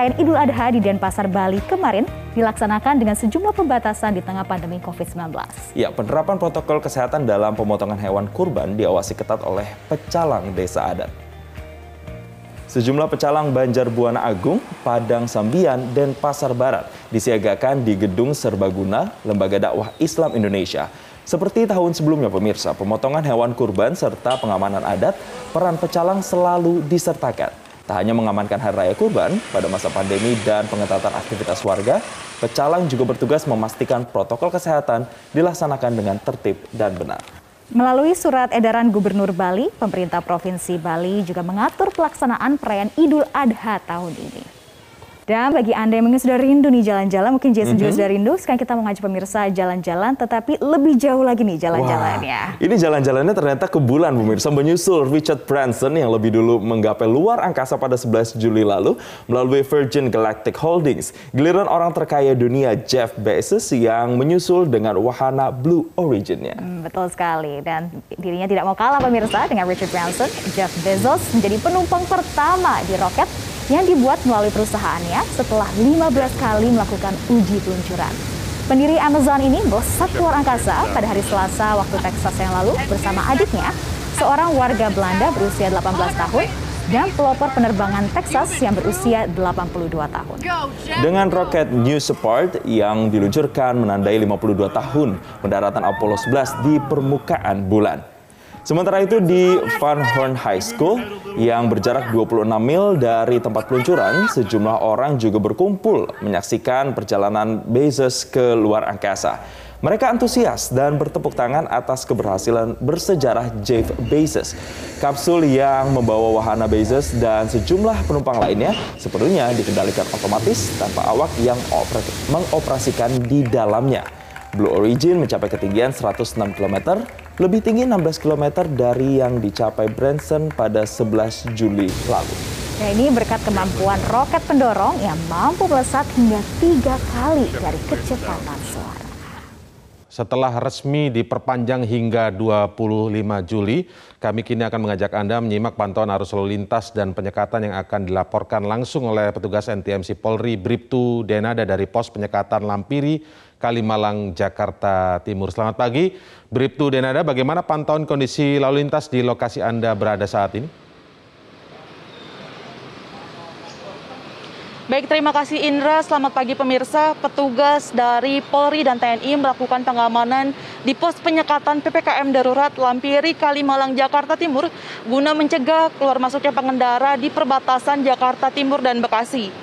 perayaan Idul Adha di Denpasar, Bali kemarin dilaksanakan dengan sejumlah pembatasan di tengah pandemi COVID-19. Ya, penerapan protokol kesehatan dalam pemotongan hewan kurban diawasi ketat oleh pecalang desa adat. Sejumlah pecalang Banjar Buana Agung, Padang Sambian, dan Pasar Barat disiagakan di Gedung Serbaguna Lembaga Dakwah Islam Indonesia. Seperti tahun sebelumnya pemirsa, pemotongan hewan kurban serta pengamanan adat, peran pecalang selalu disertakan. Tak hanya mengamankan hari raya kurban pada masa pandemi dan pengetatan aktivitas warga, pecalang juga bertugas memastikan protokol kesehatan dilaksanakan dengan tertib dan benar. Melalui surat edaran Gubernur Bali, pemerintah Provinsi Bali juga mengatur pelaksanaan perayaan Idul Adha tahun ini. Dan bagi Anda yang mungkin sudah rindu nih jalan-jalan, mungkin Jason mm -hmm. juga mhm. sudah rindu, sekarang kita mengajak pemirsa jalan-jalan, tetapi lebih jauh lagi nih jalan-jalannya. Ini jalan-jalannya ternyata ke bulan pemirsa, menyusul Richard Branson yang lebih dulu menggapai luar angkasa pada 11 Juli lalu melalui Virgin Galactic Holdings. Giliran orang terkaya dunia Jeff Bezos yang menyusul dengan wahana Blue Origin-nya. Hmm, betul sekali, dan dirinya tidak mau kalah pemirsa dengan Richard Branson. Jeff Bezos menjadi penumpang pertama di roket yang dibuat melalui perusahaannya setelah 15 kali melakukan uji peluncuran. Pendiri Amazon ini melesat keluar angkasa pada hari Selasa waktu Texas yang lalu bersama adiknya, seorang warga Belanda berusia 18 tahun dan pelopor penerbangan Texas yang berusia 82 tahun. Dengan roket New Support yang diluncurkan menandai 52 tahun pendaratan Apollo 11 di permukaan bulan. Sementara itu di Van Horn High School yang berjarak 26 mil dari tempat peluncuran, sejumlah orang juga berkumpul menyaksikan perjalanan Bezos ke luar angkasa. Mereka antusias dan bertepuk tangan atas keberhasilan bersejarah Jeff Bezos. Kapsul yang membawa wahana Bezos dan sejumlah penumpang lainnya sepenuhnya dikendalikan otomatis tanpa awak yang mengoperasikan di dalamnya. Blue Origin mencapai ketinggian 106 km lebih tinggi 16 km dari yang dicapai Branson pada 11 Juli lalu. Ya, ini berkat kemampuan roket pendorong yang mampu melesat hingga tiga kali dari kecepatan suara. Setelah resmi diperpanjang hingga 25 Juli, kami kini akan mengajak Anda menyimak pantauan arus lalu lintas dan penyekatan yang akan dilaporkan langsung oleh petugas NTMC Polri Bribtu Denada dari pos penyekatan Lampiri Kalimalang, Jakarta Timur. Selamat pagi, Bribtu Denada. Bagaimana pantauan kondisi lalu lintas di lokasi Anda berada saat ini? Baik, terima kasih Indra. Selamat pagi pemirsa. Petugas dari Polri dan TNI melakukan pengamanan di pos penyekatan PPKM darurat Lampiri, Kalimalang, Jakarta Timur guna mencegah keluar masuknya pengendara di perbatasan Jakarta Timur dan Bekasi.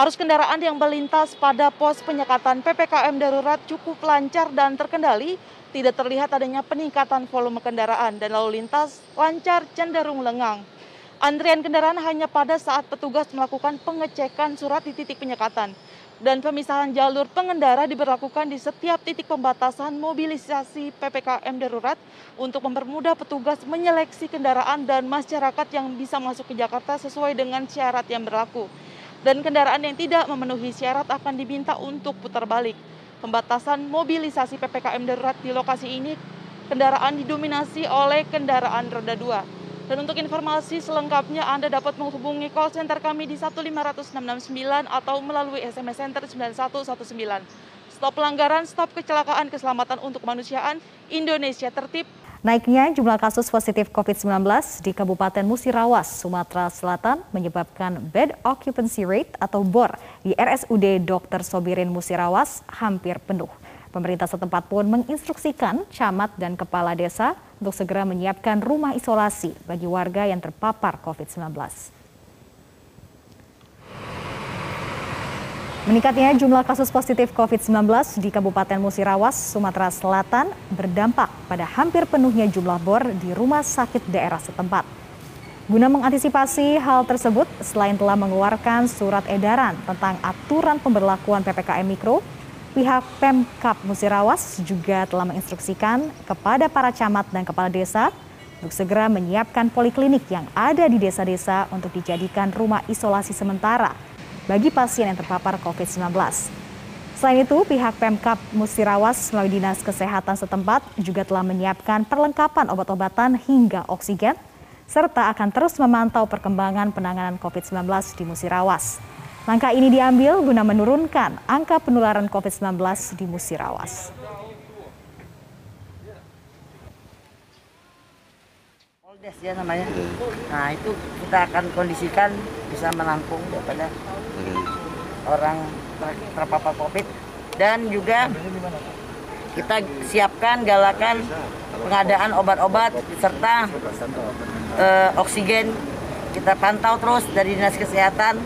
Arus kendaraan yang melintas pada pos penyekatan PPKM darurat cukup lancar dan terkendali, tidak terlihat adanya peningkatan volume kendaraan dan lalu lintas lancar cenderung lengang. Antrian kendaraan hanya pada saat petugas melakukan pengecekan surat di titik penyekatan. Dan pemisahan jalur pengendara diberlakukan di setiap titik pembatasan mobilisasi PPKM darurat untuk mempermudah petugas menyeleksi kendaraan dan masyarakat yang bisa masuk ke Jakarta sesuai dengan syarat yang berlaku dan kendaraan yang tidak memenuhi syarat akan diminta untuk putar balik. Pembatasan mobilisasi PPKM darurat di lokasi ini kendaraan didominasi oleh kendaraan roda 2. Dan untuk informasi selengkapnya Anda dapat menghubungi call center kami di 15669 atau melalui SMS Center 9119. Stop pelanggaran, stop kecelakaan, keselamatan untuk kemanusiaan, Indonesia tertib, Naiknya jumlah kasus positif COVID-19 di Kabupaten Musirawas, Sumatera Selatan menyebabkan bed occupancy rate atau BOR di RSUD Dr. Sobirin Musirawas hampir penuh. Pemerintah setempat pun menginstruksikan camat dan kepala desa untuk segera menyiapkan rumah isolasi bagi warga yang terpapar COVID-19. Meningkatnya jumlah kasus positif COVID-19 di Kabupaten Musirawas, Sumatera Selatan berdampak pada hampir penuhnya jumlah bor di rumah sakit daerah setempat. Guna mengantisipasi hal tersebut, selain telah mengeluarkan surat edaran tentang aturan pemberlakuan PPKM Mikro, pihak Pemkap Musirawas juga telah menginstruksikan kepada para camat dan kepala desa untuk segera menyiapkan poliklinik yang ada di desa-desa untuk dijadikan rumah isolasi sementara bagi pasien yang terpapar COVID-19. Selain itu, pihak Pemkap Musirawas melalui Dinas Kesehatan setempat juga telah menyiapkan perlengkapan obat-obatan hingga oksigen, serta akan terus memantau perkembangan penanganan COVID-19 di Musirawas. Langkah ini diambil guna menurunkan angka penularan COVID-19 di Musirawas. Poldes ya namanya. Nah itu kita akan kondisikan bisa menampung daripada orang ter- terpapar COVID dan juga kita siapkan galakan pengadaan obat-obat serta eh, oksigen kita pantau terus dari dinas kesehatan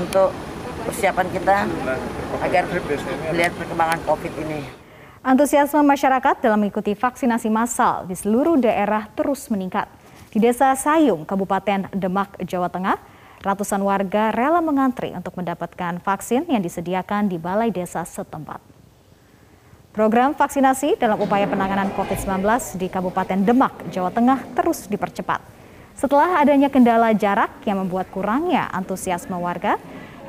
untuk persiapan kita agar melihat perkembangan COVID ini. Antusiasme masyarakat dalam mengikuti vaksinasi massal di seluruh daerah terus meningkat. Di Desa Sayung, Kabupaten Demak, Jawa Tengah, ratusan warga rela mengantri untuk mendapatkan vaksin yang disediakan di balai desa setempat. Program vaksinasi dalam upaya penanganan COVID-19 di Kabupaten Demak, Jawa Tengah terus dipercepat. Setelah adanya kendala jarak yang membuat kurangnya antusiasme warga,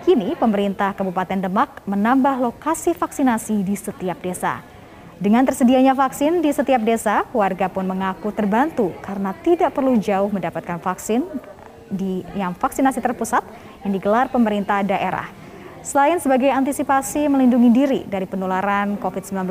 kini pemerintah Kabupaten Demak menambah lokasi vaksinasi di setiap desa. Dengan tersedianya vaksin di setiap desa, warga pun mengaku terbantu karena tidak perlu jauh mendapatkan vaksin di yang vaksinasi terpusat yang digelar pemerintah daerah. Selain sebagai antisipasi melindungi diri dari penularan COVID-19,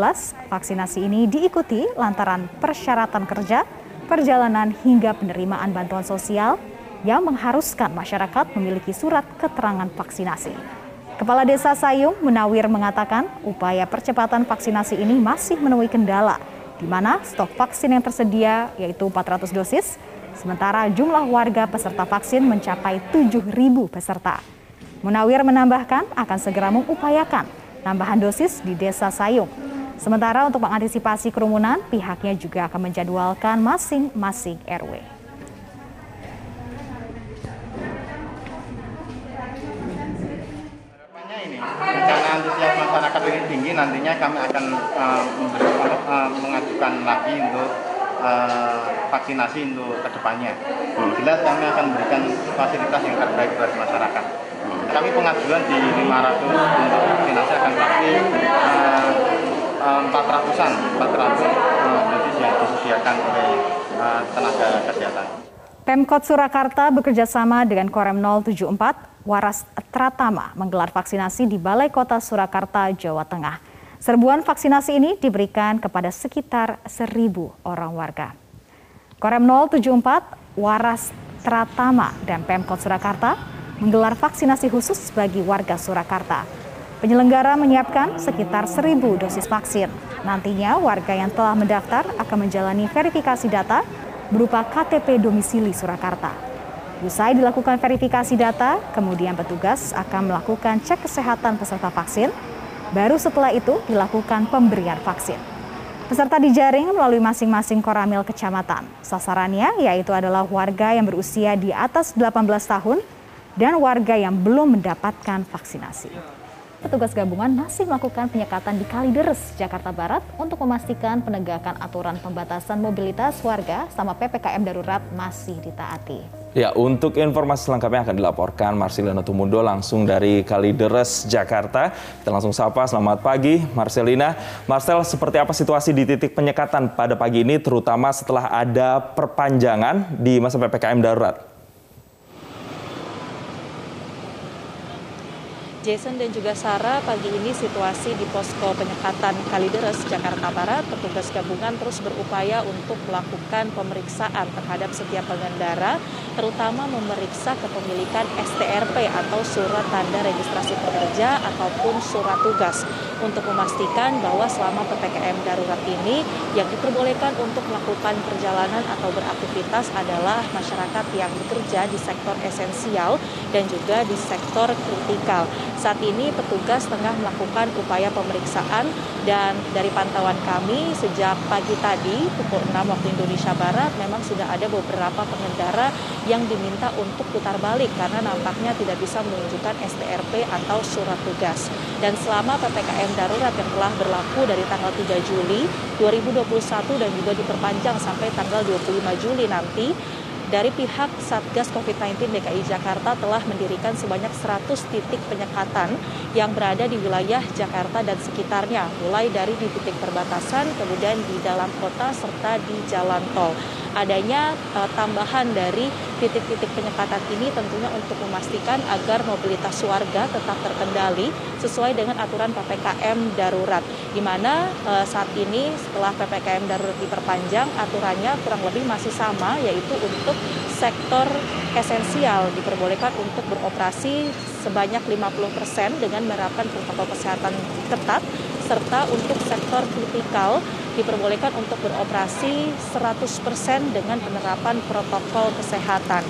vaksinasi ini diikuti lantaran persyaratan kerja, perjalanan hingga penerimaan bantuan sosial yang mengharuskan masyarakat memiliki surat keterangan vaksinasi. Kepala Desa Sayung Munawir mengatakan upaya percepatan vaksinasi ini masih menemui kendala, di mana stok vaksin yang tersedia yaitu 400 dosis, sementara jumlah warga peserta vaksin mencapai 7.000 peserta. Munawir menambahkan akan segera mengupayakan tambahan dosis di Desa Sayung. Sementara untuk mengantisipasi kerumunan, pihaknya juga akan menjadwalkan masing-masing RW. Harapannya ini, karena ini tinggi, nantinya kami akan uh, uh, mengajukan lagi untuk uh, vaksinasi untuk ke depannya. Jelas kami akan memberikan fasilitas yang terbaik buat masyarakat. Kami pengajuan di 500 untuk vaksinasi akan tapi uh, uh, 400-an, 400 uh, dosis yang disediakan oleh uh, tenaga kesehatan. Pemkot Surakarta bekerja sama dengan Korem 074 Waras Tratama menggelar vaksinasi di Balai Kota Surakarta, Jawa Tengah. Serbuan vaksinasi ini diberikan kepada sekitar 1.000 orang warga. Korem 074 Waras Tratama dan Pemkot Surakarta menggelar vaksinasi khusus bagi warga Surakarta. Penyelenggara menyiapkan sekitar 1.000 dosis vaksin. Nantinya warga yang telah mendaftar akan menjalani verifikasi data berupa KTP domisili Surakarta. Usai dilakukan verifikasi data, kemudian petugas akan melakukan cek kesehatan peserta vaksin. Baru setelah itu dilakukan pemberian vaksin. Peserta dijaring melalui masing-masing koramil kecamatan. Sasarannya yaitu adalah warga yang berusia di atas 18 tahun dan warga yang belum mendapatkan vaksinasi. Petugas gabungan masih melakukan penyekatan di Kalideres, Jakarta Barat untuk memastikan penegakan aturan pembatasan mobilitas warga sama PPKM darurat masih ditaati. Ya, untuk informasi selengkapnya akan dilaporkan Marcelina Tumundo langsung dari Kalideres, Jakarta. Kita langsung sapa, selamat pagi Marcelina. Marcel, seperti apa situasi di titik penyekatan pada pagi ini, terutama setelah ada perpanjangan di masa PPKM darurat? Jason dan juga Sarah, pagi ini situasi di posko penyekatan Kalideres, Jakarta Barat, petugas gabungan terus berupaya untuk melakukan pemeriksaan terhadap setiap pengendara, terutama memeriksa kepemilikan STRP atau surat tanda registrasi pekerja ataupun surat tugas untuk memastikan bahwa selama PPKM darurat ini yang diperbolehkan untuk melakukan perjalanan atau beraktivitas adalah masyarakat yang bekerja di sektor esensial dan juga di sektor kritikal. Saat ini petugas tengah melakukan upaya pemeriksaan dan dari pantauan kami sejak pagi tadi pukul 6 waktu Indonesia Barat memang sudah ada beberapa pengendara yang diminta untuk putar balik karena nampaknya tidak bisa menunjukkan STRP atau surat tugas. Dan selama PPKM darurat yang telah berlaku dari tanggal 3 Juli 2021 dan juga diperpanjang sampai tanggal 25 Juli nanti, dari pihak Satgas COVID-19 DKI Jakarta telah mendirikan sebanyak 100 titik penyekatan yang berada di wilayah Jakarta dan sekitarnya, mulai dari di titik perbatasan, kemudian di dalam kota, serta di jalan tol. Adanya uh, tambahan dari titik-titik penyekatan ini tentunya untuk memastikan agar mobilitas warga tetap terkendali sesuai dengan aturan PPKM darurat. Di mana uh, saat ini setelah PPKM darurat diperpanjang, aturannya kurang lebih masih sama, yaitu untuk sektor esensial diperbolehkan untuk beroperasi sebanyak 50% dengan menerapkan protokol kesehatan ketat serta untuk sektor kritikal diperbolehkan untuk beroperasi 100% dengan penerapan protokol kesehatan.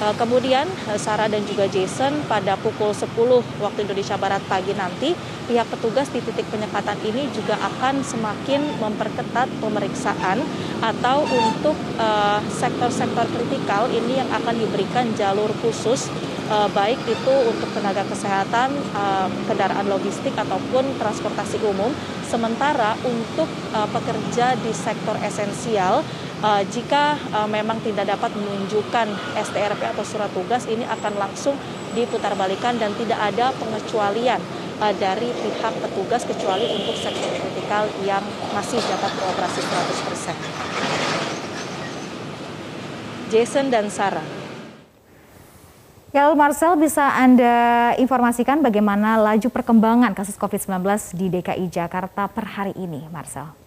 Eh, kemudian eh, Sarah dan juga Jason pada pukul 10 waktu Indonesia Barat pagi nanti pihak petugas di titik penyekatan ini juga akan semakin memperketat pemeriksaan atau untuk eh, sektor-sektor uh, kritikal ini yang akan diberikan jalur khusus uh, baik itu untuk tenaga kesehatan, uh, kendaraan logistik ataupun transportasi umum. Sementara untuk uh, pekerja di sektor esensial uh, jika uh, memang tidak dapat menunjukkan STRP atau surat tugas ini akan langsung diputarbalikan dan tidak ada pengecualian dari pihak petugas kecuali untuk sektor kritikal yang masih dapat beroperasi 100%. Jason dan Sarah. Ya, Marcel bisa Anda informasikan bagaimana laju perkembangan kasus COVID-19 di DKI Jakarta per hari ini, Marcel?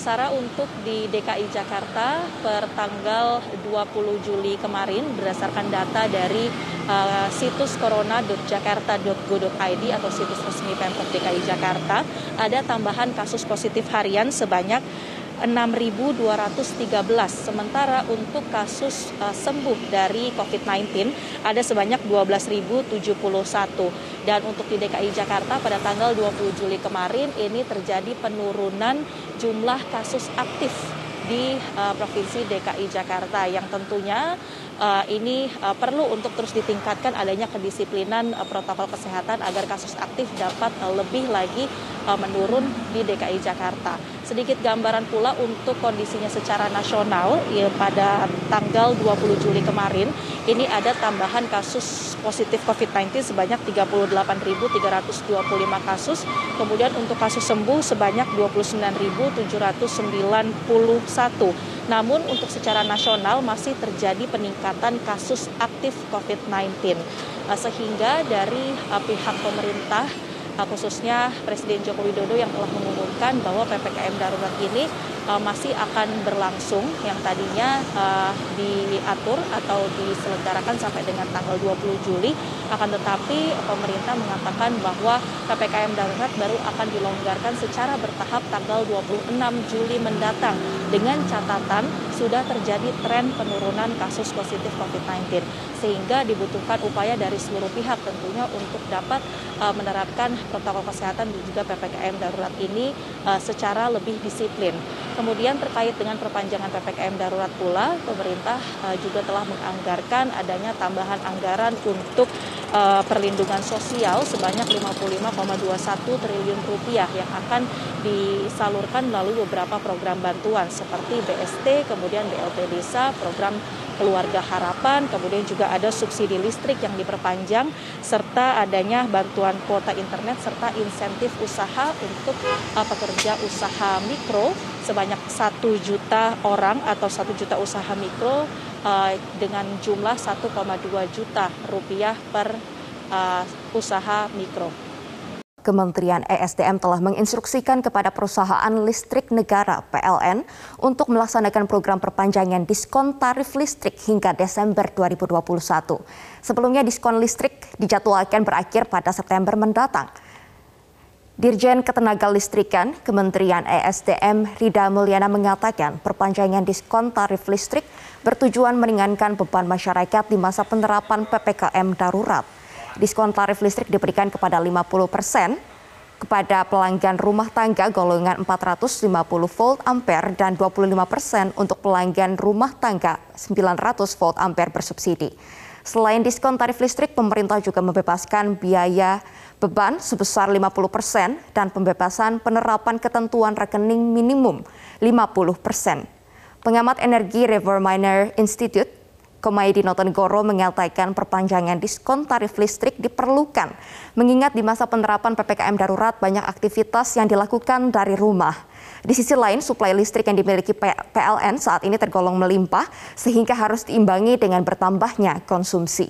Sarah untuk di DKI Jakarta per tanggal 20 Juli kemarin berdasarkan data dari uh, situs corona.jakarta.go.id atau situs resmi Pemprov DKI Jakarta ada tambahan kasus positif harian sebanyak 6.213. Sementara untuk kasus uh, sembuh dari COVID-19 ada sebanyak 12.071. Dan untuk di DKI Jakarta pada tanggal 20 Juli kemarin ini terjadi penurunan jumlah kasus aktif di uh, Provinsi DKI Jakarta. Yang tentunya uh, ini uh, perlu untuk terus ditingkatkan adanya kedisiplinan uh, protokol kesehatan agar kasus aktif dapat lebih lagi menurun di DKI Jakarta. Sedikit gambaran pula untuk kondisinya secara nasional ya, pada tanggal 20 Juli kemarin ini ada tambahan kasus positif COVID-19 sebanyak 38.325 kasus. Kemudian untuk kasus sembuh sebanyak 29.791. Namun untuk secara nasional masih terjadi peningkatan kasus aktif COVID-19. Eh, sehingga dari eh, pihak pemerintah uh, khususnya Presiden Joko Widodo yang telah mengumumkan bahwa PPKM darurat ini uh, masih akan berlangsung yang tadinya uh, diatur atau diselenggarakan sampai dengan tanggal 20 Juli. Akan tetapi pemerintah mengatakan bahwa PPKM darurat baru akan dilonggarkan secara bertahap tanggal 26 Juli mendatang dengan catatan sudah terjadi tren penurunan kasus positif COVID-19 sehingga dibutuhkan upaya dari seluruh pihak tentunya untuk dapat uh, menerapkan protokol kesehatan dan juga PPKM darurat ini uh, secara lebih disiplin. Kemudian terkait dengan perpanjangan PPKM darurat pula, pemerintah uh, juga telah menganggarkan adanya tambahan anggaran untuk uh, perlindungan sosial sebanyak 55,21 triliun rupiah yang akan disalurkan melalui beberapa program bantuan seperti BST, kemudian BLT Desa, program Keluarga Harapan, kemudian juga ada subsidi listrik yang diperpanjang, serta adanya bantuan kuota internet, serta insentif usaha untuk uh, pekerja usaha mikro sebanyak satu juta orang atau satu juta usaha mikro uh, dengan jumlah 1,2 juta rupiah per uh, usaha mikro. Kementerian ESDM telah menginstruksikan kepada perusahaan listrik negara PLN untuk melaksanakan program perpanjangan diskon tarif listrik hingga Desember 2021. Sebelumnya diskon listrik dijadwalkan berakhir pada September mendatang. Dirjen Ketenagalistrikan Kementerian ESDM Rida Mulyana mengatakan perpanjangan diskon tarif listrik bertujuan meringankan beban masyarakat di masa penerapan PPKM darurat. Diskon tarif listrik diberikan kepada 50 persen kepada pelanggan rumah tangga golongan 450 volt ampere dan 25 persen untuk pelanggan rumah tangga 900 volt ampere bersubsidi. Selain diskon tarif listrik, pemerintah juga membebaskan biaya beban sebesar 50 persen dan pembebasan penerapan ketentuan rekening minimum 50 persen. Pengamat energi River Miner Institute Komaydi Notonegoro mengatakan perpanjangan diskon tarif listrik diperlukan, mengingat di masa penerapan PPKM darurat banyak aktivitas yang dilakukan dari rumah. Di sisi lain, suplai listrik yang dimiliki PLN saat ini tergolong melimpah, sehingga harus diimbangi dengan bertambahnya konsumsi.